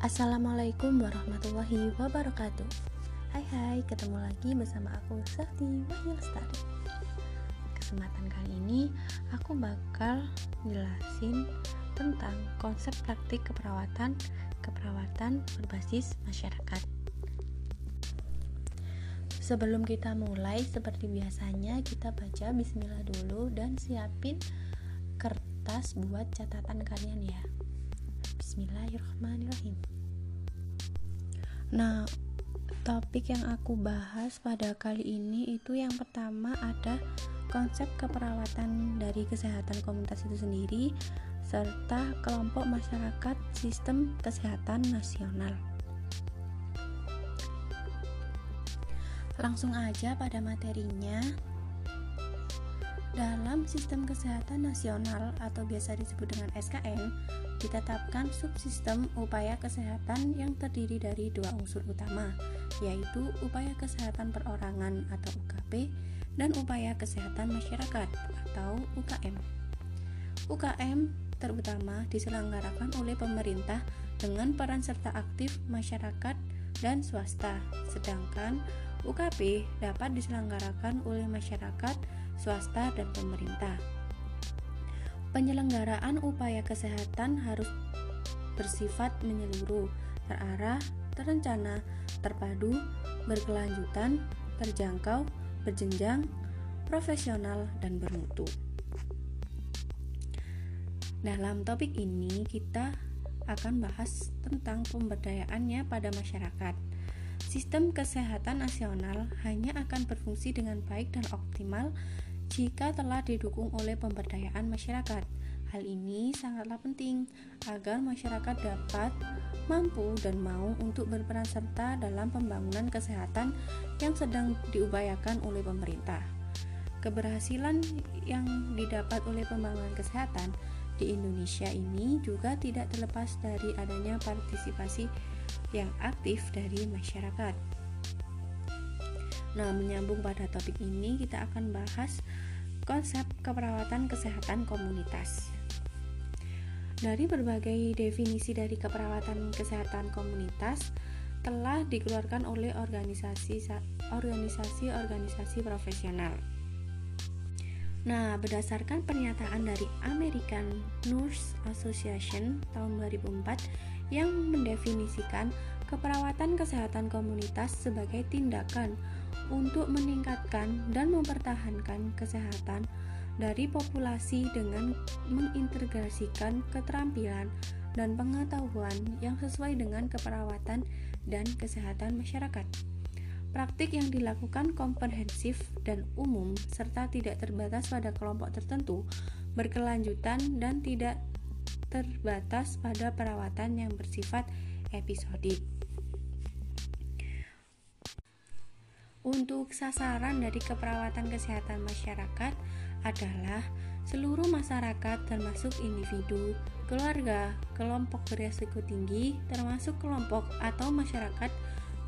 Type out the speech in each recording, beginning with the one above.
Assalamualaikum warahmatullahi wabarakatuh. Hai hai, ketemu lagi bersama aku Sakti Wahyu Lestari Kesempatan kali ini aku bakal jelasin tentang konsep praktik keperawatan keperawatan berbasis masyarakat. Sebelum kita mulai, seperti biasanya kita baca bismillah dulu dan siapin kertas buat catatan kalian ya Bismillahirrahmanirrahim. Nah, topik yang aku bahas pada kali ini itu yang pertama ada konsep keperawatan dari kesehatan komunitas itu sendiri serta kelompok masyarakat sistem kesehatan nasional. Langsung aja pada materinya. Dalam sistem kesehatan nasional atau biasa disebut dengan SKN, ditetapkan subsistem upaya kesehatan yang terdiri dari dua unsur utama, yaitu upaya kesehatan perorangan atau UKP dan upaya kesehatan masyarakat atau UKM. UKM terutama diselenggarakan oleh pemerintah dengan peran serta aktif masyarakat dan swasta, sedangkan UKP dapat diselenggarakan oleh masyarakat swasta, dan pemerintah. Penyelenggaraan upaya kesehatan harus bersifat menyeluruh, terarah, terencana, terpadu, berkelanjutan, terjangkau, berjenjang, profesional, dan bermutu. Dalam topik ini, kita akan bahas tentang pemberdayaannya pada masyarakat. Sistem kesehatan nasional hanya akan berfungsi dengan baik dan optimal jika telah didukung oleh pemberdayaan masyarakat. Hal ini sangatlah penting agar masyarakat dapat mampu dan mau untuk berperan serta dalam pembangunan kesehatan yang sedang diupayakan oleh pemerintah. Keberhasilan yang didapat oleh pembangunan kesehatan di Indonesia ini juga tidak terlepas dari adanya partisipasi yang aktif dari masyarakat. Nah, menyambung pada topik ini, kita akan bahas konsep keperawatan kesehatan komunitas. Dari berbagai definisi dari keperawatan kesehatan komunitas telah dikeluarkan oleh organisasi organisasi-organisasi profesional. Nah, berdasarkan pernyataan dari American Nurse Association tahun 2004 yang mendefinisikan keperawatan kesehatan komunitas sebagai tindakan untuk meningkatkan dan mempertahankan kesehatan dari populasi dengan mengintegrasikan keterampilan dan pengetahuan yang sesuai dengan keperawatan dan kesehatan masyarakat. Praktik yang dilakukan komprehensif dan umum serta tidak terbatas pada kelompok tertentu, berkelanjutan dan tidak terbatas pada perawatan yang bersifat episodik. Untuk sasaran dari keperawatan kesehatan masyarakat adalah seluruh masyarakat termasuk individu, keluarga, kelompok beresiko tinggi termasuk kelompok atau masyarakat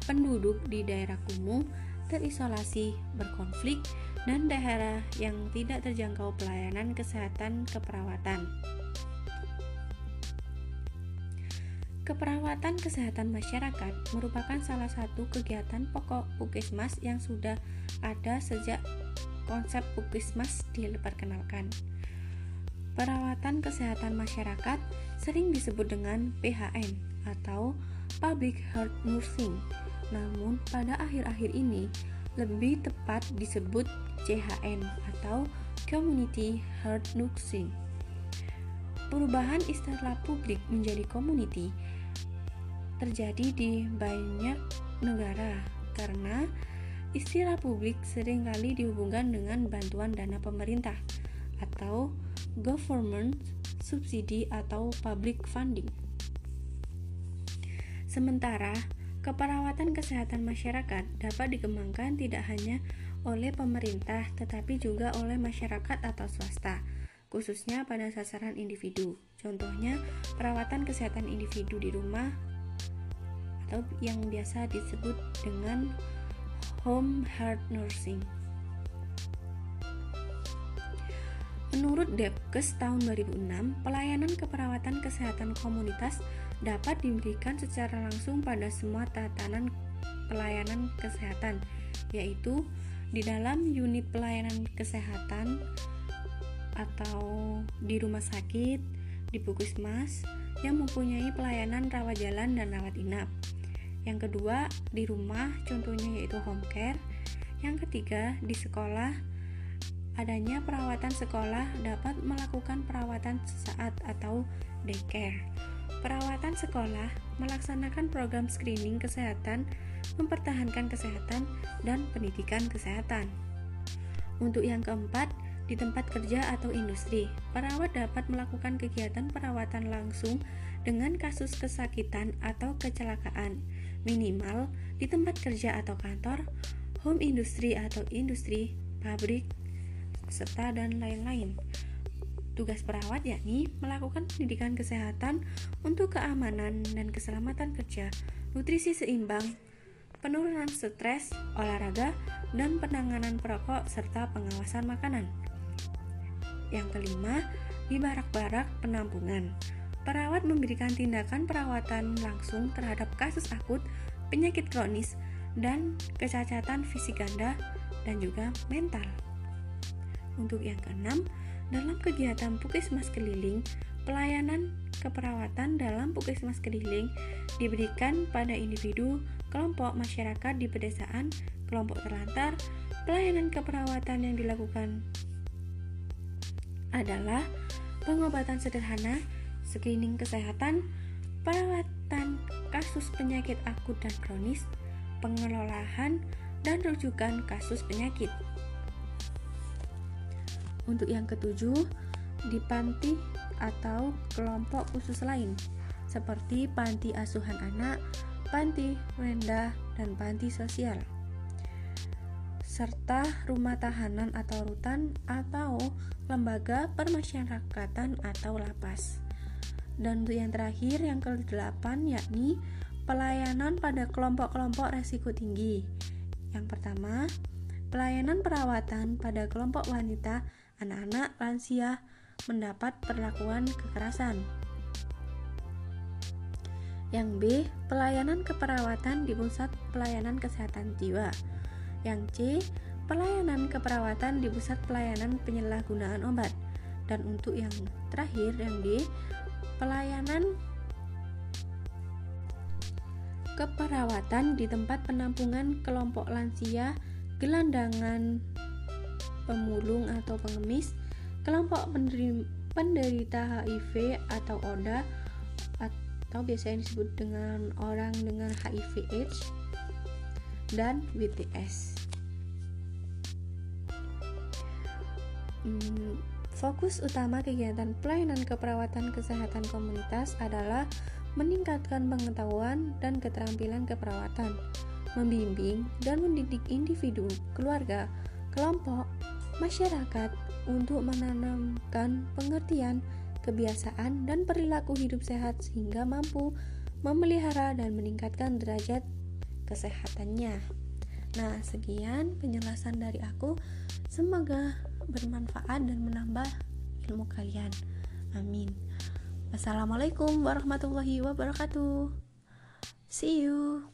penduduk di daerah kumuh, terisolasi, berkonflik, dan daerah yang tidak terjangkau pelayanan kesehatan keperawatan. Keperawatan kesehatan masyarakat merupakan salah satu kegiatan pokok Pukismas yang sudah ada sejak konsep Pukismas diperkenalkan. Perawatan kesehatan masyarakat sering disebut dengan PHN atau Public Health Nursing. Namun pada akhir-akhir ini lebih tepat disebut CHN atau Community Health Nursing. Perubahan istilah publik menjadi community terjadi di banyak negara karena istilah publik sering kali dihubungkan dengan bantuan dana pemerintah atau government subsidi atau public funding. Sementara keperawatan kesehatan masyarakat dapat dikembangkan tidak hanya oleh pemerintah tetapi juga oleh masyarakat atau swasta khususnya pada sasaran individu. Contohnya, perawatan kesehatan individu di rumah atau yang biasa disebut dengan home health nursing. Menurut Depkes tahun 2006, pelayanan keperawatan kesehatan komunitas dapat diberikan secara langsung pada semua tatanan pelayanan kesehatan, yaitu di dalam unit pelayanan kesehatan atau di rumah sakit, di puskesmas yang mempunyai pelayanan rawat jalan dan rawat inap. Yang kedua, di rumah, contohnya yaitu home care. Yang ketiga, di sekolah, adanya perawatan sekolah dapat melakukan perawatan sesaat atau daycare. Perawatan sekolah melaksanakan program screening kesehatan, mempertahankan kesehatan, dan pendidikan kesehatan. Untuk yang keempat, di tempat kerja atau industri, perawat dapat melakukan kegiatan perawatan langsung dengan kasus kesakitan atau kecelakaan, minimal di tempat kerja atau kantor, home industry atau industri, pabrik, serta dan lain-lain. Tugas perawat yakni melakukan pendidikan kesehatan untuk keamanan dan keselamatan kerja, nutrisi seimbang, penurunan stres, olahraga, dan penanganan perokok serta pengawasan makanan. Yang kelima, di barak-barak penampungan. Perawat memberikan tindakan perawatan langsung terhadap kasus akut, penyakit kronis, dan kecacatan fisik ganda dan juga mental. Untuk yang keenam, dalam kegiatan Puskesmas Keliling, pelayanan keperawatan dalam Puskesmas Keliling diberikan pada individu, kelompok masyarakat di pedesaan, kelompok terlantar. Pelayanan keperawatan yang dilakukan adalah pengobatan sederhana, screening kesehatan, perawatan kasus penyakit akut dan kronis, pengelolaan, dan rujukan kasus penyakit. Untuk yang ketujuh, di panti atau kelompok khusus lain seperti panti asuhan anak, panti rendah, dan panti sosial serta rumah tahanan atau rutan atau lembaga permasyarakatan atau lapas. Dan untuk yang terakhir yang ke-8 yakni pelayanan pada kelompok-kelompok resiko tinggi. Yang pertama, pelayanan perawatan pada kelompok wanita anak-anak lansia mendapat perlakuan kekerasan. Yang B, pelayanan keperawatan di pusat pelayanan kesehatan jiwa. Yang C, pelayanan keperawatan di pusat pelayanan penyalahgunaan obat. Dan untuk yang terakhir, yang D, pelayanan keperawatan di tempat penampungan kelompok lansia, gelandangan pemulung atau pengemis, kelompok penderita HIV atau ODA atau biasanya disebut dengan orang dengan HIV AIDS dan BTS. Fokus utama kegiatan pelayanan keperawatan kesehatan komunitas adalah meningkatkan pengetahuan dan keterampilan keperawatan, membimbing dan mendidik individu, keluarga, kelompok, masyarakat untuk menanamkan pengertian, kebiasaan, dan perilaku hidup sehat sehingga mampu memelihara dan meningkatkan derajat kesehatannya. Nah, sekian penjelasan dari aku. Semoga bermanfaat dan menambah ilmu kalian. Amin. Wassalamualaikum warahmatullahi wabarakatuh. See you.